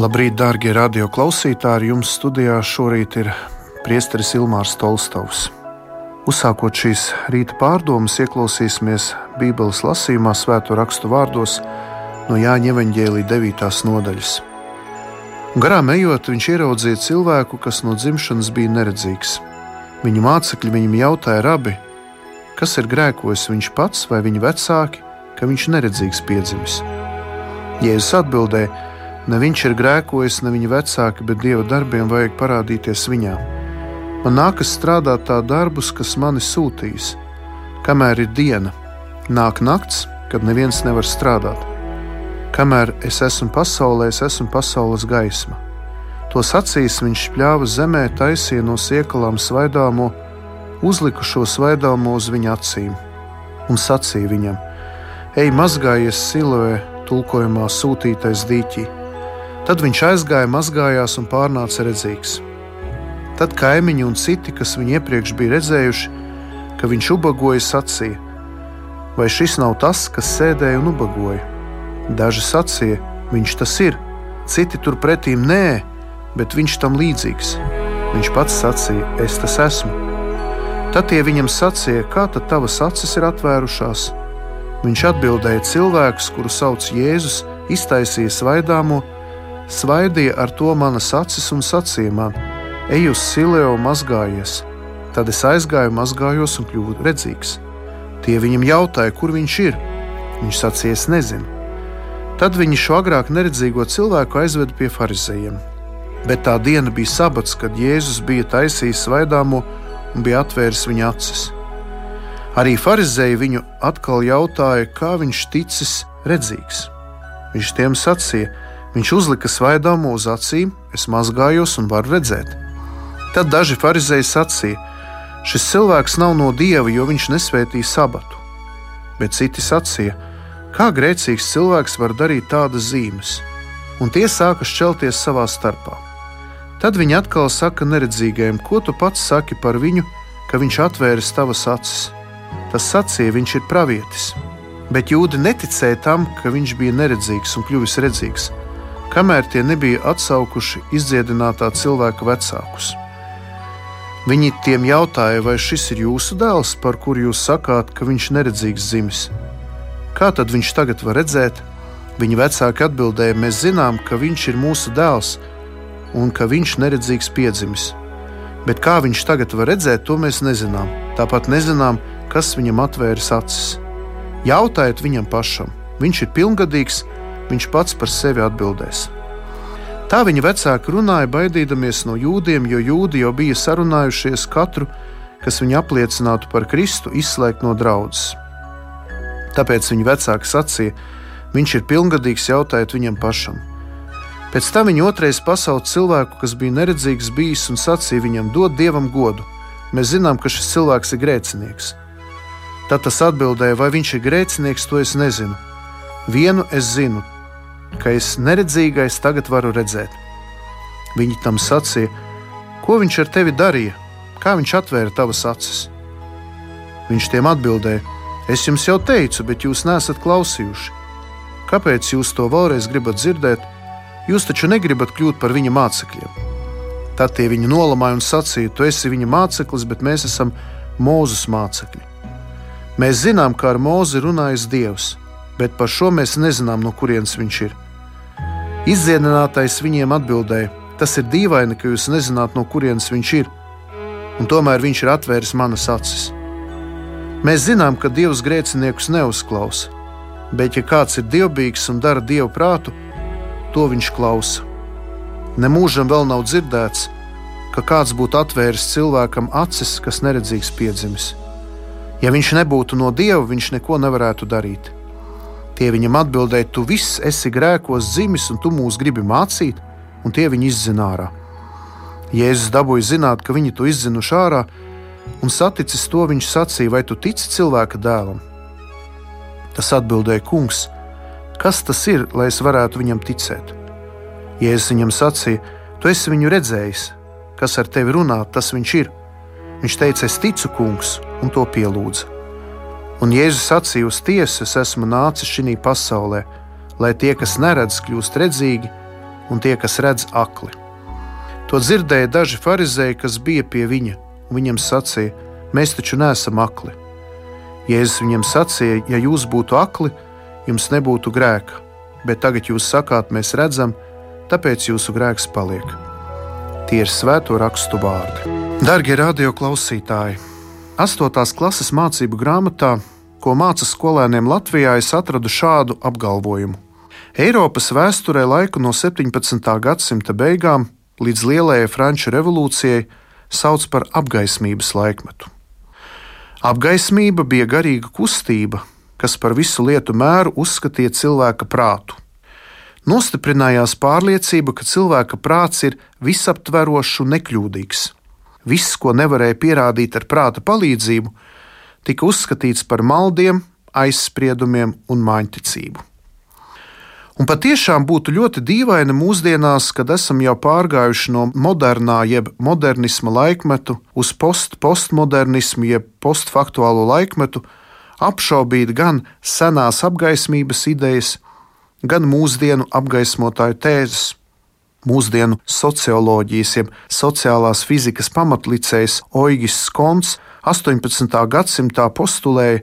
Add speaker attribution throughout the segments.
Speaker 1: Labrīt, darbie radioklausītāji! Jums studijā šorīt ir priesteris Ilmārs Tolstovs. Uzsākot šīs rīta pārdomas, ieklausīsimies Bībeles lasījumā, Svēto rakstu vārdos no Jāņa Evanģēlī 9. nodaļas. Garām ejot, viņš ieraudzīja cilvēku, kas no dzimšanas bija neredzīgs. Viņa mācekļi viņam jautāja, rabi, kas ir grēkojis viņš pats vai viņa vecāki, ka viņš neredzīgs piedzimis. Jēzus atbildēja, Ne viņš ir grēkojis, ne viņa vecāki, bet dieva darbiem vajag parādīties viņā. Man nākas strādāt tā darbus, kas mani sūtīs. Kamēr ir diena, nāk nakts, kad neviens nevar strādāt. Kamēr es esmu pasaulē, es esmu pasaules gaisma. To sacīs viņš pļāva zemē, taisīja no siekalām svaidāmo, uzliku šo svaidāmo uz viņa acīm un sacīja viņam: Ej, mazgājies siloē, tulkojumā sūtītais dīķī Tad viņš aizgāja, mazgājās un pārnāca redzīgs. Tad kaimiņi un citi, kas viņu iepriekš bija redzējuši, ka viņš ubagoja, sacīja: Vai šis nav tas, kas sēdēja un ubagoja? Daži sacīja, viņš tas ir, citi turpretīm nē, bet viņš tam līdzīgs. Viņš pats sacīja, es tas esmu. Tad tie viņam sacīja, kā tad tavas acis ir atvērušās? Viņš atbildēja, cilvēks, kuru sauc Jēzus, iztaisīja svaidāmo, svaidīja ar to manas acis un sacīja man: Ej uz Sileo mazgājies! Tad es aizgāju, mazgājos un kļuvu redzīgs. Tie viņam jautāja, kur viņš ir. Viņš sacīja, es nezinu. Tad viņi šo agrāk neredzīgo cilvēku aizveda pie farizējiem. Bet tā diena bija sabats, kad Jēzus bija taisījis svaidāmo un bija atvēris viņa acis. Arī farizēji viņu atkal jautāja, kā viņš ticis redzīgs. Viņš tiem sacīja, Viņš uzlika svaidāmu uz acīm, es mazgājos un varu redzēt. Tad daži farizēji sacīja: Šis cilvēks nav no dieva, jo viņš nesvētīja sabatu. Bet citi sacīja: Kā grēcīgs cilvēks var darīt tādas zīmes? Un tie sāka šķelties savā starpā. Tad viņi atkal saka neredzīgajam, ko tu pats saki par viņu, ka viņš atvēris tavas acis. Tas sacīja, viņš ir pravietis. Bet jūdi neticēja tam, ka viņš bija neredzīgs un kļuvis redzīgs kamēr tie nebija atsaukuši izdziedinātā cilvēka vecākus. Viņi tiem jautāja, vai šis ir jūsu dēls, par kuru jūs sakāt, ka viņš ir neredzīgs dzimis. Kā tad viņš tagad var redzēt? Viņa vecāki atbildēja, mēs zinām, ka viņš ir mūsu dēls un ka viņš ir neredzīgs piedzimis. Bet kā viņš tagad var redzēt, to mēs nezinām. Tāpat nezinām, kas viņam atvērs acis. Jautājiet viņam pašam, viņš ir pilngadīgs, viņš pats par sevi atbildēs. Tā viņa vecāki runāja, baidīdamies no jūdiem, jo jūdi jau bija sarunājušies katru, kas viņu apliecinātu par Kristu, izslēgt no draudzes. Tāpēc viņa vecāki sacīja, viņš ir pilngadīgs, jautājiet viņam pašam. Pēc tam viņa otrais pasaules cilvēku, kas bija neredzīgs, bijis un sacīja viņam: dod dievam godu. Mēs zinām, ka šis cilvēks ir grēcinieks. Tad tas atbildēja, vai viņš ir grēcinieks, to es nezinu. Vienu es zinu, ka es neredzīgais tagad varu redzēt. Viņi tam sacīja, ko viņš ar tevi darīja, kā viņš atvēra tavas acis. Viņš tiem atbildēja: Es jums jau teicu, bet jūs nesat klausījuši. Kāpēc jūs to vēlreiz gribat dzirdēt? Jūs taču negribat kļūt par viņa mācekļiem. Tad tie viņu nolamāja un sacīja: Tu esi viņa māceklis, bet mēs esam Mūzes mācekļi. Mēs zinām, kā ar Mūzi runājas Dievs bet par šo mēs nezinām, no kurienes viņš ir. Izdziedinātais viņiem atbildēja: Tas ir dīvaini, ka jūs nezināt, no kurienes viņš ir, un tomēr viņš ir atvēris manas acis. Mēs zinām, ka Dievs grēciniekus neuzklausa, bet ja kāds ir dievbijīgs un dara dievu prātu, to viņš klausa. Nemūžam vēl nav dzirdēts, ka kāds būtu atvēris cilvēkam acis, kas neredzīgs piedzimis. Ja viņš nebūtu no dieva, viņš neko nevarētu darīt. Tie viņam atbildēja: Tu viss esi grēkos dzimis, un tu mūs gribi mācīt, un tie viņu izzina ārā. Jēzus dabūja zināt, ka viņi to izzinuši ārā, un saticis to viņš sacīja: Vai tu tici cilvēka dēlam? Tas atbildēja: Kungs, kas tas ir, lai es varētu viņam ticēt? Jēzus viņam sacīja: Tu esi viņu redzējis, kas ar tevi runā, tas viņš ir. Viņš teica: Es ticu, kungs, un to pielūdzu. Un Jēzus sacīja uz tiesu: Es esmu nācis šajā pasaulē, lai tie, kas neredz, kļūst redzīgi, un tie, kas redz akli. To dzirdēja daži farizēji, kas bija pie viņa, un viņam sacīja: Mēs taču neesam akli. Jēzus viņam sacīja: Ja jūs būtu akli, jums nebūtu grēka, bet tagad jūs sakāt, mēs redzam, tāpēc jūsu grēks paliek. Tie ir svēto rakstu vārdi. Darbie radioklausītāji! 8. klases mācību grāmatā, ko māca skolēniem Latvijā, es atradu šādu apgalvojumu. Eiropas vēsturē laiku no 17. gadsimta beigām līdz Lielajai Franču revolūcijai sauc par apgaismības laikmetu. Apgaismība bija garīga kustība, kas par visu lietu mēru uzskatīja cilvēka prātu. Nostiprinājās pārliecība, ka cilvēka prāts ir visaptverošs un nekļūdīgs. Viss, ko nevarēja pierādīt ar prāta palīdzību, tika uzskatīts par maldiem, aizspriedumiem un māņticību. Un patiešām būtu ļoti dīvaini mūsdienās, kad esam jau pārgājuši no modernā, jeb modernisma laikmetu uz post-postmodernismu, jeb postfaktuālo laikmetu, apšaubīt gan senās apgaismības idejas, gan mūsdienu apgaismotāju tēzes. Mūsdienu socioloģijas, jeb sociālās fizikas pamatlicējs Oigis Skons 18. gadsimtā postulēja,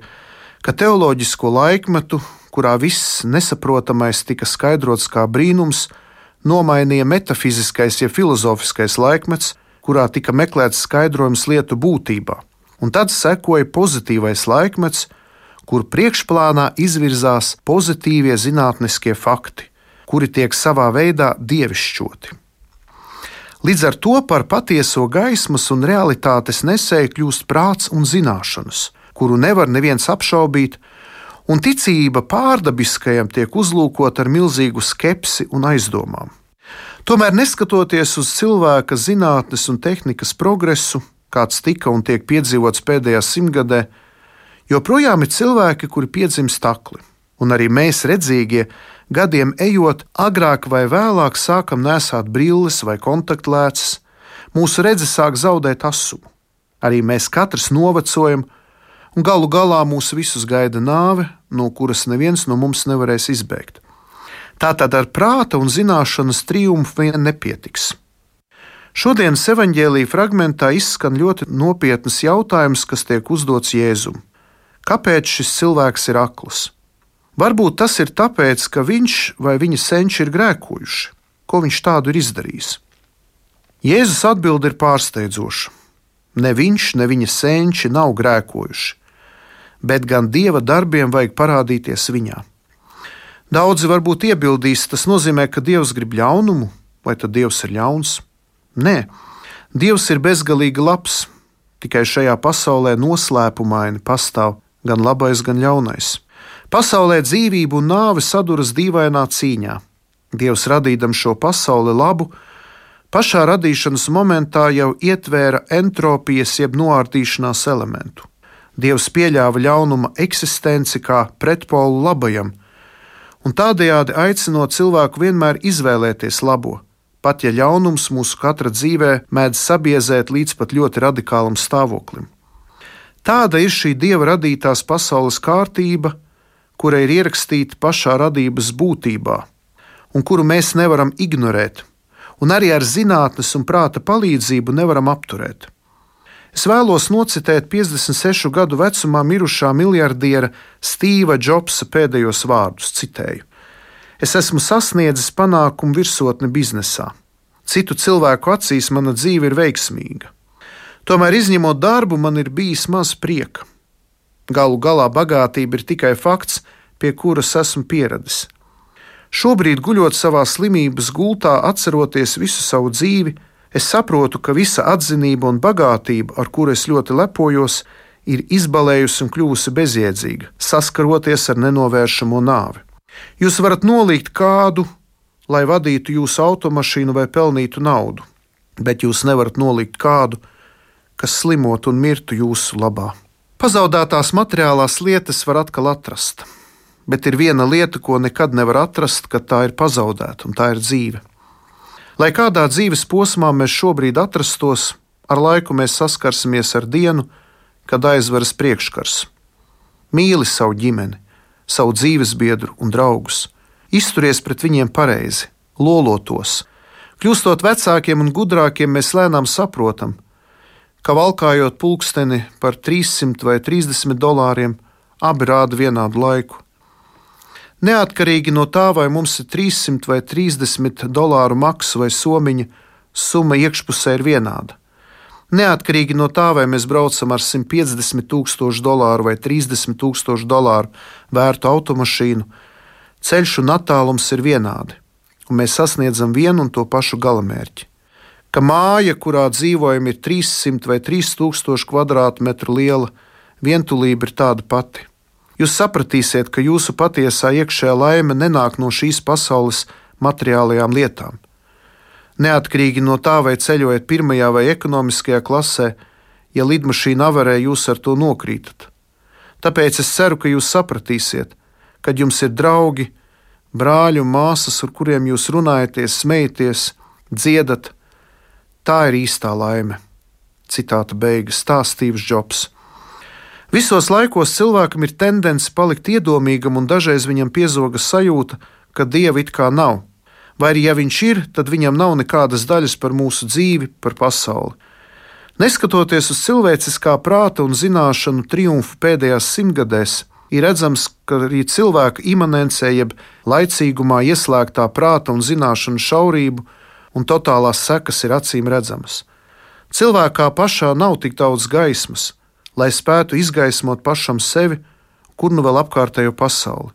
Speaker 1: ka teoloģisko laikmetu kurā viss nesaprotamais tika skaidrots kā brīnums, nomainīja metafiziskais, ja filozofiskais laikmets, kurā tika meklēts skaidrojums lietu būtībā, un tad sekoja pozitīvais laikmets, kur priekšplānā izvirzās pozitīvie zinātniskie fakti, kuri tiek savā veidā dievišķoti. Līdz ar to par patieso gaismas un realitātes nesēju kļūst prāts un zināšanas, kuru nevar neviens apšaubīt, un ticība pārdabiskajam tiek uzlūkota ar milzīgu skepsi un aizdomām. Tomēr, neskatoties uz cilvēka zinātnes un tehnikas progresu, kāds tika un tiek piedzīvots pēdējā simtgadē, joprojām ir cilvēki, kuri piedzimst akli, un arī mēs, redzīgie, gadiem ejot, agrāk vai vēlāk sākam nesāt brilles vai kontaktlēcas, mūsu redzes sāk zaudēt asumu. Arī mēs katrs novecojam, un galu galā mūs visus gaida nāve, no kuras neviens no mums nevarēs izbēgt. Tātad ar prāta un zināšanas triumfu vien nepietiks. Šodienas evanģēlīja fragmentā izskan ļoti nopietns jautājums, kas tiek uzdots Jēzum. Kāpēc šis cilvēks ir akls? Varbūt tas ir tāpēc, ka viņš vai viņa senči ir grēkojuši. Ko viņš tādu ir izdarījis? Jēzus atbild ir pārsteidzoša. Ne viņš, ne viņa senči nav grēkojuši bet gan dieva darbiem vajag parādīties viņā. Daudzi varbūt iebildīs, tas nozīmē, ka dievs grib ļaunumu, vai tad dievs ir ļauns? Nē, dievs ir bezgalīgi labs, tikai šajā pasaulē noslēpumaini pastāv gan labais, gan ļaunais. Pasaulē dzīvība un nāve saduras dīvainā cīņā. Dievs radīdam šo pasauli labu, pašā radīšanas momentā jau ietvēra entropijas jeb noārtīšanās elementu. Dievs pieļāva ļaunuma eksistenci kā pretpolu labajam, un tādējādi aicinot cilvēku vienmēr izvēlēties labo, pat ja ļaunums mūsu katra dzīvē mēdz sabiezēt līdz pat ļoti radikālam stāvoklim. Tāda ir šī dieva radītās pasaules kārtība, kura ir ierakstīta pašā radības būtībā, un kuru mēs nevaram ignorēt, un arī ar zinātnes un prāta palīdzību nevaram apturēt. Es vēlos nocitēt 56 gadu vecumā mirušā miljardiera Stīva Džobsa pēdējos vārdus. Citēju: Es esmu sasniedzis panākumu virsotni biznesā. Citu cilvēku acīs mana dzīve ir veiksmīga. Tomēr, izņemot darbu, man ir bijis maz prieka. Galu galā bagātība ir tikai fakts, pie kuras esmu pieradis. Šobrīd, guļot savā slimības gultā, atceroties visu savu dzīvi, Es saprotu, ka visa atzinība un bagātība, ar kuru es ļoti lepojos, ir izbalējusi un kļuvusi bezjēdzīga, saskaroties ar nenovēršamo nāvi. Jūs varat nolikt kādu, lai vadītu jūsu automašīnu vai pelnītu naudu, bet jūs nevarat nolikt kādu, kas slimotu un mirtu jūsu labā. Pazaudētās materiālās lietas var atkal atrast, bet ir viena lieta, ko nekad nevar atrast, kad tā ir pazaudēta, un tā ir dzīve. Lai kādā dzīves posmā mēs šobrīd atrastos, ar laiku mēs saskarsimies ar dienu, kad aizveras priekškars. Mīli savu ģimeni, savu dzīves biedru un draugus, izturies pret viņiem pareizi lolotos. Kļūstot vecākiem un gudrākiem, mēs lēnām saprotam, ka valkājot pulksteni par 300 vai 30 dolāriem, abi rāda vienādu laiku. Neatkarīgi no tā, vai mums ir 300 vai 30 dolāru maksa vai somiņa, summa iekšpusē ir vienāda. Neatkarīgi no tā, vai mēs braucam ar 150 tūkstošu dolāru vai 30 tūkstošu dolāru vērtu automašīnu, ceļš un attālums ir vienādi un mēs sasniedzam vienu un to pašu galamērķi. Ka māja, kurā dzīvojam, ir 300 vai 3000 km2 liela, vientulība ir tāda pati. Jūs sapratīsiet, ka jūsu patiesā iekšējā laime nenāk no šīs pasaules materiālajām lietām. Neatkarīgi no tā, vai ceļojat pirmajā vai ekonomiskajā klasē, ja lidmašīna avarē, jūs ar to nokrītat. Tāpēc es ceru, ka jūs sapratīsiet, kad jums ir draugi, brāļi un māsas, ar kuriem jūs runājaties, smējaties, dziedat. Tā ir īstā laime. Citāta beigas - stāstīvs Džobs. Visos laikos cilvēkam ir tendence palikt iedomīgam, un dažreiz viņam piezoga sajūta, ka dieva it kā nav. Vai arī, ja viņš ir, tad viņam nav nekādas daļas par mūsu dzīvi, par pasauli. Neskatoties uz cilvēciskā prāta un zināšanu triumfu pēdējās simtgadēs, ir redzams, ka arī cilvēka imanencē, jeb laicīgumā ieslēgtā prāta un zināšanu šaurību un totālās sekas ir acīm redzamas. Cilvēkā pašā nav tik daudz gaismas, lai spētu izgaismot pašam sevi, kur nu vēl apkārtējo pasauli.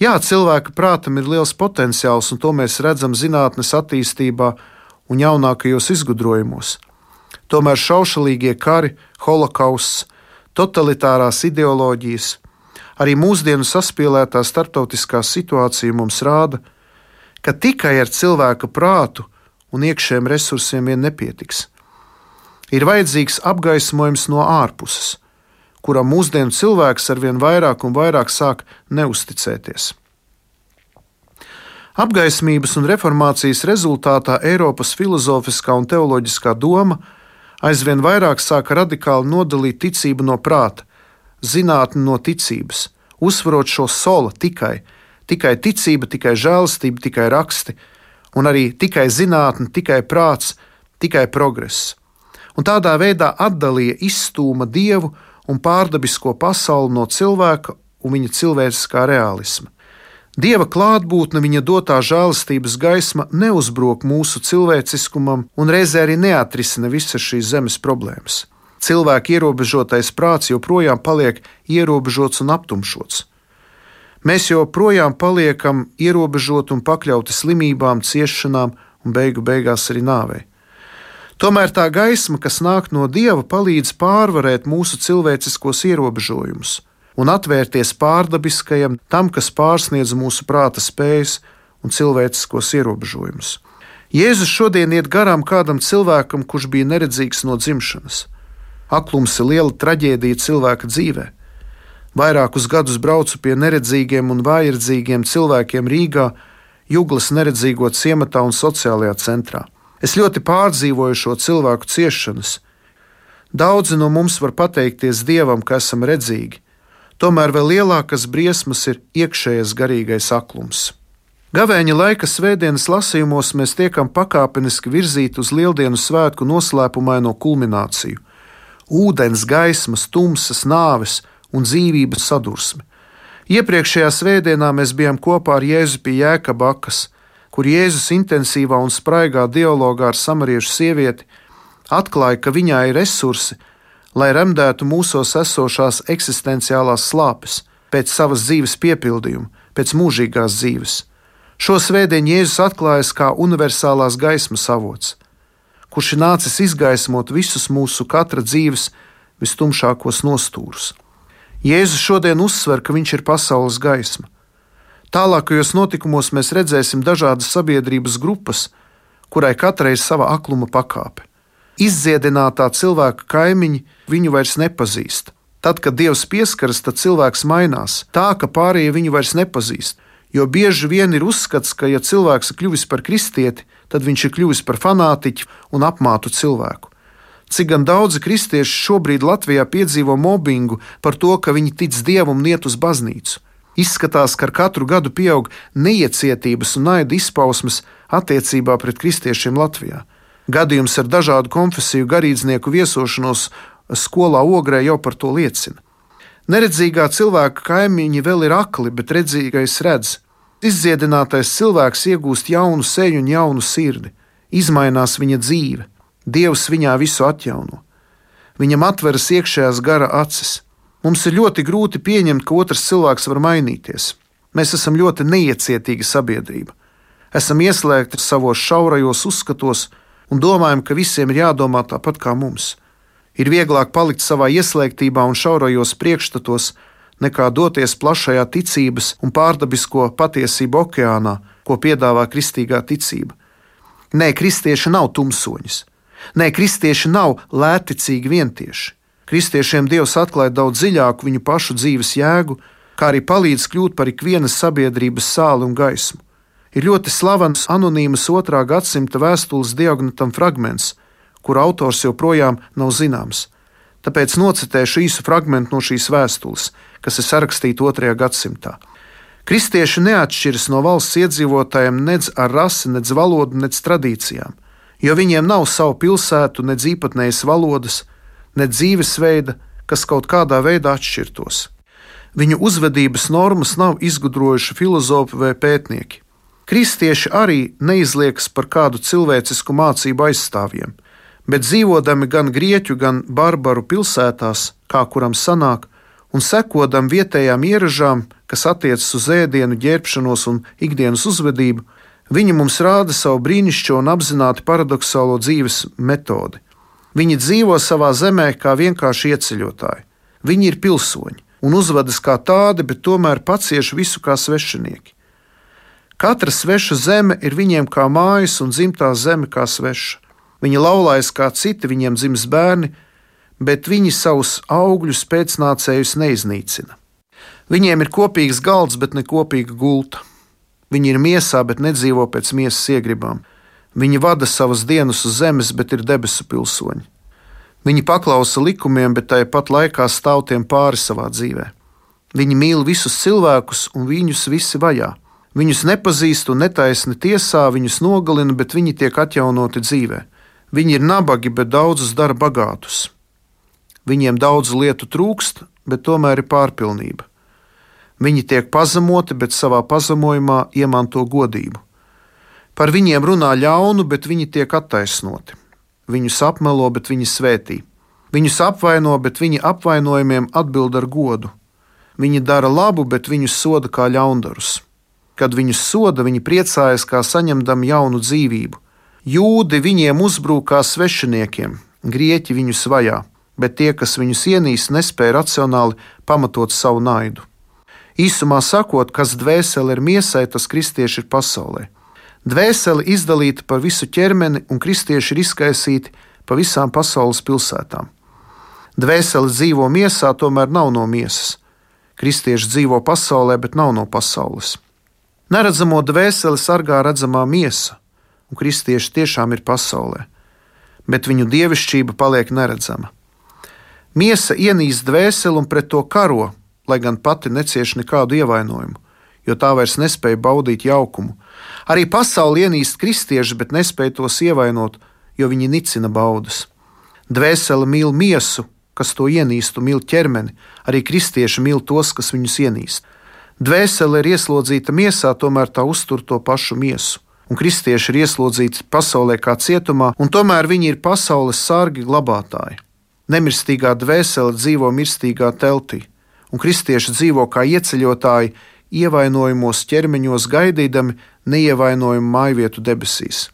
Speaker 1: Jā, cilvēka prātam ir liels potenciāls, un to mēs redzam zinātnes attīstībā un jaunākajos izgudrojumos. Tomēr šaušalīgie kari, holokausts, totalitārās ideoloģijas, Arī mūsdienu saspīlētā starptautiskā situācija mums rāda, ka tikai ar cilvēka prātu un iekšējiem resursiem vien nepietiks. Ir vajadzīgs apgaismojums no ārpuses, kuram mūsdienu cilvēks arvien vairāk un vairāk sāk neusticēties. Apgaismības un reformācijas rezultātā Eiropas filozofiskā un teoloģiskā doma aizvien vairāk sāka radikāli nodalīt ticību no prāta, zinātni no ticības, uzsverot šo soli tikai, tikai ticība, tikai žēlastība, tikai raksti, un arī tikai zinātne, tikai prāts, tikai progress. Un tādā veidā atdalīja izstūma dievu un pārdabisko pasauli no cilvēka un viņa cilvēciskā realisma. Dieva klātbūtne, viņa dotā žēlastības gaisma neuzbrok mūsu cilvēciskumam un reizē arī neatrisina visas šīs zemes problēmas cilvēka ierobežotais prāts joprojām paliek ierobežots un aptumšots. Mēs joprojām paliekam ierobežoti un pakļauti slimībām, ciešanām un beigu beigās arī nāvei. Tomēr tā gaisma, kas nāk no dieva, palīdz pārvarēt mūsu cilvēciskos ierobežojumus un atvērties pārdabiskajam, tam, kas pārsniedz mūsu prāta spējas un cilvēciskos ierobežojumus. Jēzus šodien iet garām kādam cilvēkam, kurš bija neredzīgs no dzimšanas. Aklums ir liela traģēdija cilvēka dzīvē. Vairākus gadus braucu pie neredzīgiem un vājredzīgiem cilvēkiem Rīgā, Juglas neredzīgo ciematā un sociālajā centrā. Es ļoti pārdzīvoju šo cilvēku ciešanas. Daudzi no mums var pateikties Dievam, ka esam redzīgi, tomēr vēl lielākas briesmas ir iekšējais garīgais aklums. Gavēņa laika svētdienas lasījumos mēs tiekam pakāpeniski virzīti uz Lieldienu svētku noslēpumaino kulmināciju ūdens, gaismas, tumsas, nāves un dzīvības sadursmi. Iepriekšējā svētdienā mēs bijām kopā ar Jēzu pie Jēkabakas, kur Jēzus intensīvā un spraigā dialogā ar samariešu sievieti atklāja, ka viņā ir resursi, lai remdētu mūsos esošās eksistenciālās slāpes, pēc savas dzīves piepildījuma, pēc mūžīgās dzīves. Šo svētdienu Jēzus atklājas kā universālās gaismas avots kurš ir nācis izgaismot visus mūsu katra dzīves vistumšākos nostūrus. Jēzus šodien uzsver, ka viņš ir pasaules gaisma. Tālākajos notikumos mēs redzēsim dažādas sabiedrības grupas, kurai katrai ir sava akluma pakāpe. Izdziedinātā cilvēka kaimiņi viņu vairs nepazīst. Tad, kad Dievs pieskaras, tad cilvēks mainās, tā ka pārējie viņu vairs nepazīst. Jo bieži vien ir uzskats, ka, ja cilvēks ir kļuvis par kristieti, tad viņš ir kļuvis par fanātiķu un apmātu cilvēku. Cik gan daudzi kristieši šobrīd Latvijā piedzīvo mobbingu par to, ka viņi tic dievam un iet uz baznīcu. Izskatās, ka ar katru gadu pieaug neiecietības un naida izpausmes attiecībā pret kristiešiem Latvijā. Gadījums ar dažādu konfesiju garīdznieku viesošanos skolā ogrē jau par to liecina. Neredzīgā cilvēka kaimiņi vēl ir akli, bet redzīgais redz. Izdziedinātais cilvēks iegūst jaunu seju un jaunu sirdi, izmainās viņa dzīve, Dievs viņā visu atjauno. Viņam atveras iekšējās gara acis. Mums ir ļoti grūti pieņemt, ka otrs cilvēks var mainīties. Mēs esam ļoti neiecietīga sabiedrība. Esam ieslēgti savos šaurajos uzskatos un domājam, ka visiem ir jādomā tāpat kā mums. Ir vieglāk palikt savā ieslēgtībā un šaurajos priekšstatos, nekā doties plašajā ticības un pārdabisko patiesību okeānā, ko piedāvā kristīgā ticība. Nē, kristieši nav tumsoņas. Nē, kristieši nav lētticīgi vientieši. Kristiešiem Dievs atklāja daudz dziļāku viņu pašu dzīves jēgu, kā arī palīdz kļūt par ikvienas sabiedrības sāli un gaismu. Ir ļoti slavens anonīmas otrā gadsimta vēstules diagnotam fragments, kur autors joprojām nav zināms. Tāpēc nocitēšu īsu fragment no šīs vēstules, kas ir sarakstīta otrajā gadsimtā. Kristieši neatšķiras no valsts iedzīvotājiem nedz ar rasi, nedz valodu, nedz tradīcijām, jo viņiem nav savu pilsētu, nedz īpatnējas valodas, ne dzīvesveida, kas kaut kādā veidā atšķirtos. Viņu uzvedības normas nav izgudrojuši filozofi vai pētnieki. Kristieši arī neizliekas par kādu cilvēcisku mācību aizstāvjiem, bet dzīvodami gan grieķu, gan barbaru pilsētās, kā kuram sanāk, un sekodam vietējām ieražām, kas attiecas uz ēdienu, ģērbšanos un ikdienas uzvedību, viņi mums rāda savu brīnišķīgo un apzināti paradoxālo dzīves metodi. Viņi dzīvo savā zemē kā vienkārši ieceļotāji. Viņi ir pilsoņi un uzvedas kā tādi, bet tomēr pacieš visu kā svešinieki. Katra sveša zeme ir viņiem kā mājas, un dzimtā zeme kā sveša. Viņi laulājas kā citi, viņiem dzims bērni, bet viņi savus augļus pēcnācējus neiznīcina. Viņiem ir kopīgs galds, bet ne kopīga gulta. Viņi ir miesā, bet nedzīvo pēc miesas iegribām. Viņi vada savas dienas uz zemes, bet ir debesu pilsoņi. Viņi paklausa likumiem, bet tāpat laikā stāv tiem pāri savā dzīvē. Viņi mīl visus cilvēkus, un viņus visi vajā. Viņus nepazīst un netaisni tiesā, viņus nogalina, bet viņi tiek atjaunoti dzīvē. Viņi ir nabagi, bet daudzus dara bagātus. Viņiem daudz lietu trūkst, bet tomēr ir pārpilnība. Viņi tiek pazemoti, bet savā pazemojumā iemanto godību. Par viņiem runā ļaunu, bet viņi tiek attaisnoti. Viņus apmelo, bet viņi svētī. Viņus apvaino, bet viņi apvainojumiem atbild ar godu. Viņi dara labu, bet viņus soda kā ļaundarus. Kad viņus soda, viņi priecājas, kā saņemdam jaunu dzīvību. Jūdi viņiem uzbrūk kā svešiniekiem, grieķi viņus vajā, bet tie, kas viņus ienīst, nespēja racionāli pamatot savu naidu. Īsumā sakot, kas dvēsele ir miesai, tas kristieši ir pasaulē. Dvēseli izdalīta pa visu ķermeni, un kristieši ir izkaisīti pa visām pasaules pilsētām. Dvēseli dzīvo miesā, tomēr nav no miesas. Kristieši dzīvo pasaulē, bet nav no pasaules. Neredzamo dvēseli sargā redzamā miesa, un kristieši tiešām ir pasaulē, bet viņu dievišķība paliek neredzama. Miesa ienīst dvēseli un pret to karo, lai gan pati necieš nekādu ievainojumu, jo tā vairs nespēja baudīt jaukumu, Arī pasauli ienīst kristieši, bet nespēj tos ievainot, jo viņi nicina baudas. Dvēsele mīl miesu, kas to ienīst, un mīl ķermeni, arī kristieši mīl tos, kas viņus ienīst. Dvēsele ir ieslodzīta miesā, tomēr tā uztur to pašu miesu. Un kristieši ir ieslodzīti pasaulē kā cietumā, un tomēr viņi ir pasaules sargi glabātāji. Nemirstīgā dvēsele dzīvo mirstīgā teltī, un kristieši dzīvo kā ieceļotāji, ievainojumos ķermeņos gaidīdami neievainojumu mājvietu debesīs.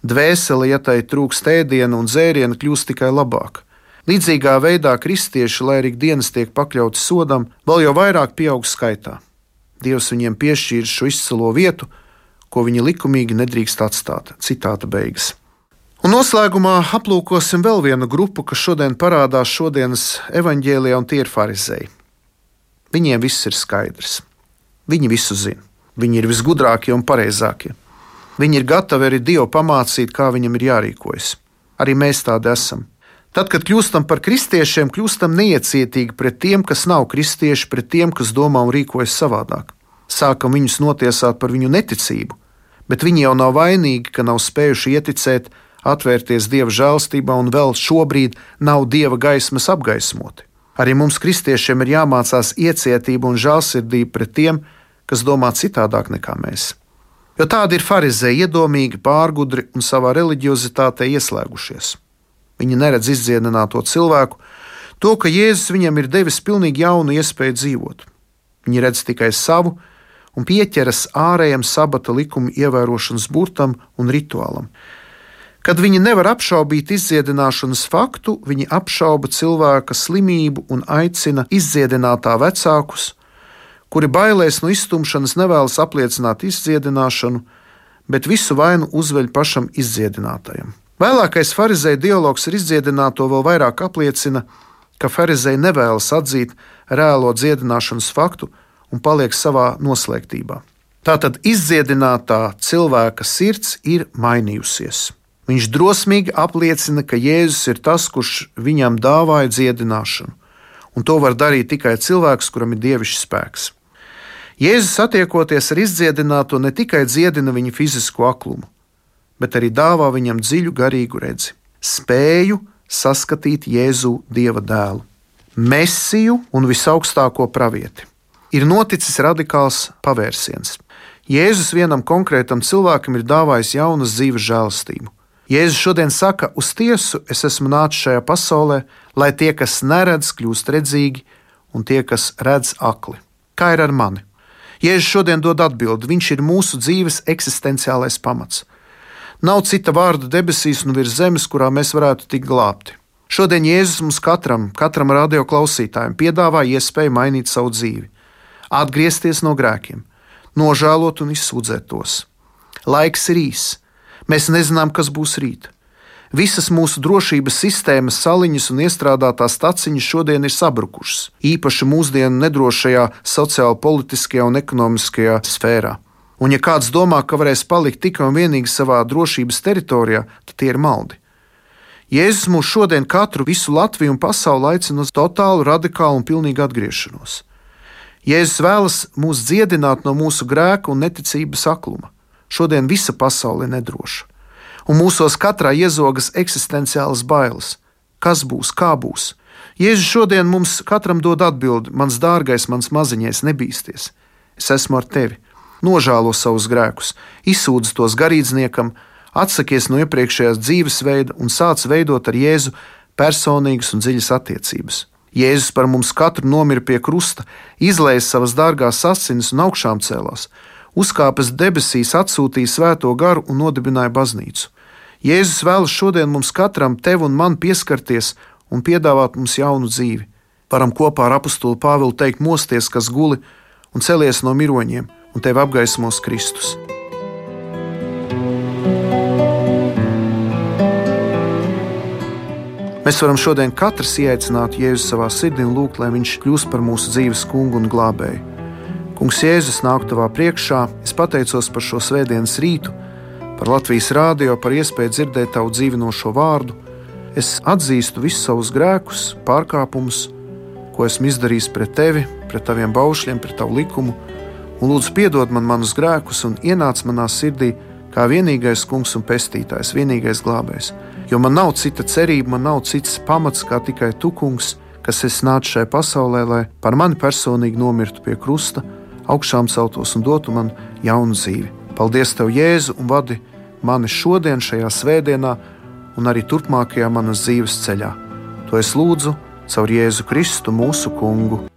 Speaker 1: Dvēsele, ja tai trūkst ēdienu un dzērienu, kļūst tikai labāk. Līdzīgā veidā kristieši, lai arī dienas tiek pakļauti sodam, vēl jau vairāk pieaug skaitā. Dievs viņiem piešķīra šo izcilo vietu, ko viņi likumīgi nedrīkst atstāt. Citāta beigas. Un noslēgumā aplūkosim vēl vienu grupu, kas šodien parādās šodienas evaņģēlijā, un tie ir farizēji. Viņiem viss ir skaidrs. Viņi visu zina. Viņi ir visgudrākie un pareizākie. Viņi ir gatavi arī Dievu pamācīt, kā viņam ir jārīkojas. Arī mēs tādi esam. Tad, kad kļūstam par kristiešiem, kļūstam neiecietīgi pret tiem, kas nav kristieši, pret tiem, kas domā un rīkojas savādāk. Sākam viņus notiesāt par viņu neticību, bet viņi jau nav vainīgi, ka nav spējuši ieticēt, atvērties dieva žēlstībā un vēl šobrīd nav dieva gaismas apgaismoti. Arī mums, kristiešiem, ir jāmācās iecietība un žēlsirdība pret tiem, kas domā citādāk nekā mēs. Jo tādi ir farizēji, iedomīgi, pārgudri un savā reliģiozitātē ieslēgušies. Viņi neredz izdziedināto cilvēku, to, ka Jēzus viņam ir devis pilnīgi jaunu iespēju dzīvot. Viņi redz tikai savu un pieķeras ārējam sabata likumu ievērošanas burtam un rituālam. Kad viņi nevar apšaubīt izdziedināšanas faktu, viņi apšauba cilvēka slimību un aicina izdziedinātā vecākus, kuri bailēs no iztumšanas nevēlas apliecināt izdziedināšanu, bet visu vainu uzveļ pašam izdziedinātajam. Vēlākais farizēja dialogs ar izdziedināto vēl vairāk apliecina, ka farizēji nevēlas atzīt reālo dziedināšanas faktu un paliek savā noslēgtībā. Tātad izdziedinātā cilvēka sirds ir mainījusies. Viņš drosmīgi apliecina, ka Jēzus ir tas, kurš viņam dāvāja dziedināšanu, un to var darīt tikai cilvēks, kuram ir dievišķs spēks. Jēzus satiekoties ar izdziedināto ne tikai dziedina viņa fizisko aklumu, bet arī dāvā viņam dziļu garīgu redzi, spēju saskatīt Jēzu Dieva dēlu, Mesiju un visaugstāko pravieti. Ir noticis radikāls pavērsiens. Jēzus vienam konkrētam cilvēkam ir dāvājis jaunas dzīves žēlastību. Jēzus šodien saka, uz tiesu es esmu nācis šajā pasaulē, lai tie, kas neredz, kļūst redzīgi, un tie, kas redz, akli. Kā ir ar mani? Jēzus šodien dod atbildi, viņš ir mūsu dzīves eksistenciālais pamats. Nav cita vārda debesīs un virs zemes, kurā mēs varētu tikt glābti. Šodien Jēzus mums katram, katram radio klausītājam, piedāvā iespēju mainīt savu dzīvi, atgriezties no grēkiem, nožēlot un izsūdzēt tos. Laiks ir īss, mēs nezinām, kas būs rīt. Visas mūsu drošības sistēmas, saliņas un iestrādātās staciņas šodien ir sabrukušas, īpaši mūsdienu nedrošajā sociālajā, politiskajā un ekonomiskajā sfērā. Un, ja kāds domā, ka varēs palikt tikai un vienīgi savā drošības teritorijā, tad tie ir maldi. Jēzus mūs šodien, katru visu Latviju un pasauli aicina uz totālu, radikālu un pilnīgu atgriešanos. Jēzus vēlas mūs dziedināt no mūsu grēka un neticības akluma. Šodien visa pasaule ir nedroša, un mūsos katrā iezogas eksistenciālas bailes. Kas būs, kā būs? Jēzus šodien mums katram dod atbildi: Mans dārgais, mans maziņais, nebīsties! Es esmu ar tevi! nožēlo savus grēkus, izsūdz tos garīdzniekam, atsakies no iepriekšējās dzīvesveida un sāc veidot ar Jēzu personīgas un dziļas attiecības. Jēzus par mums katru nomira pie krusta, izlēja savas dārgās asinis un augšām cēlās, uzkāpis debesīs, atsūtīja svēto garu un nodibināja baznīcu. Jēzus vēlas šodien mums katram, tev un man, pieskarties un piedāvāt mums jaunu dzīvi. Varam kopā ar apakstuli Pāvilu teikt, mosties, kas guli un celies no miroņiem un tevi apgaismos Kristus. Mēs varam šodien katrs ieaicināt Jēzu savā sirdī un lūgt, lai Viņš kļūst par mūsu dzīves kungu un glābēju. Kungs, Jēzus nāk tavā priekšā, es pateicos par šo svētdienas rītu, par Latvijas rādio, par iespēju dzirdēt tavu dzīvinošo vārdu. Es atzīstu visus savus grēkus, pārkāpumus, ko esmu izdarījis pret tevi, pret taviem baušļiem, pret tavu likumu un lūdzu piedod man manus grēkus un ienāc manā sirdī kā vienīgais kungs un pestītājs, vienīgais glābējs. Jo man nav cita cerība, man nav cits pamats kā tikai tu, kungs, kas es nācu šajā pasaulē, lai par mani personīgi nomirtu pie krusta, augšām celtos un dotu man jaunu dzīvi. Paldies, Tev, Jēzu, un vadi mani šodien, šajā svētdienā, un arī turpmākajā manas dzīves ceļā. To es lūdzu caur Jēzu Kristu, mūsu Kungu.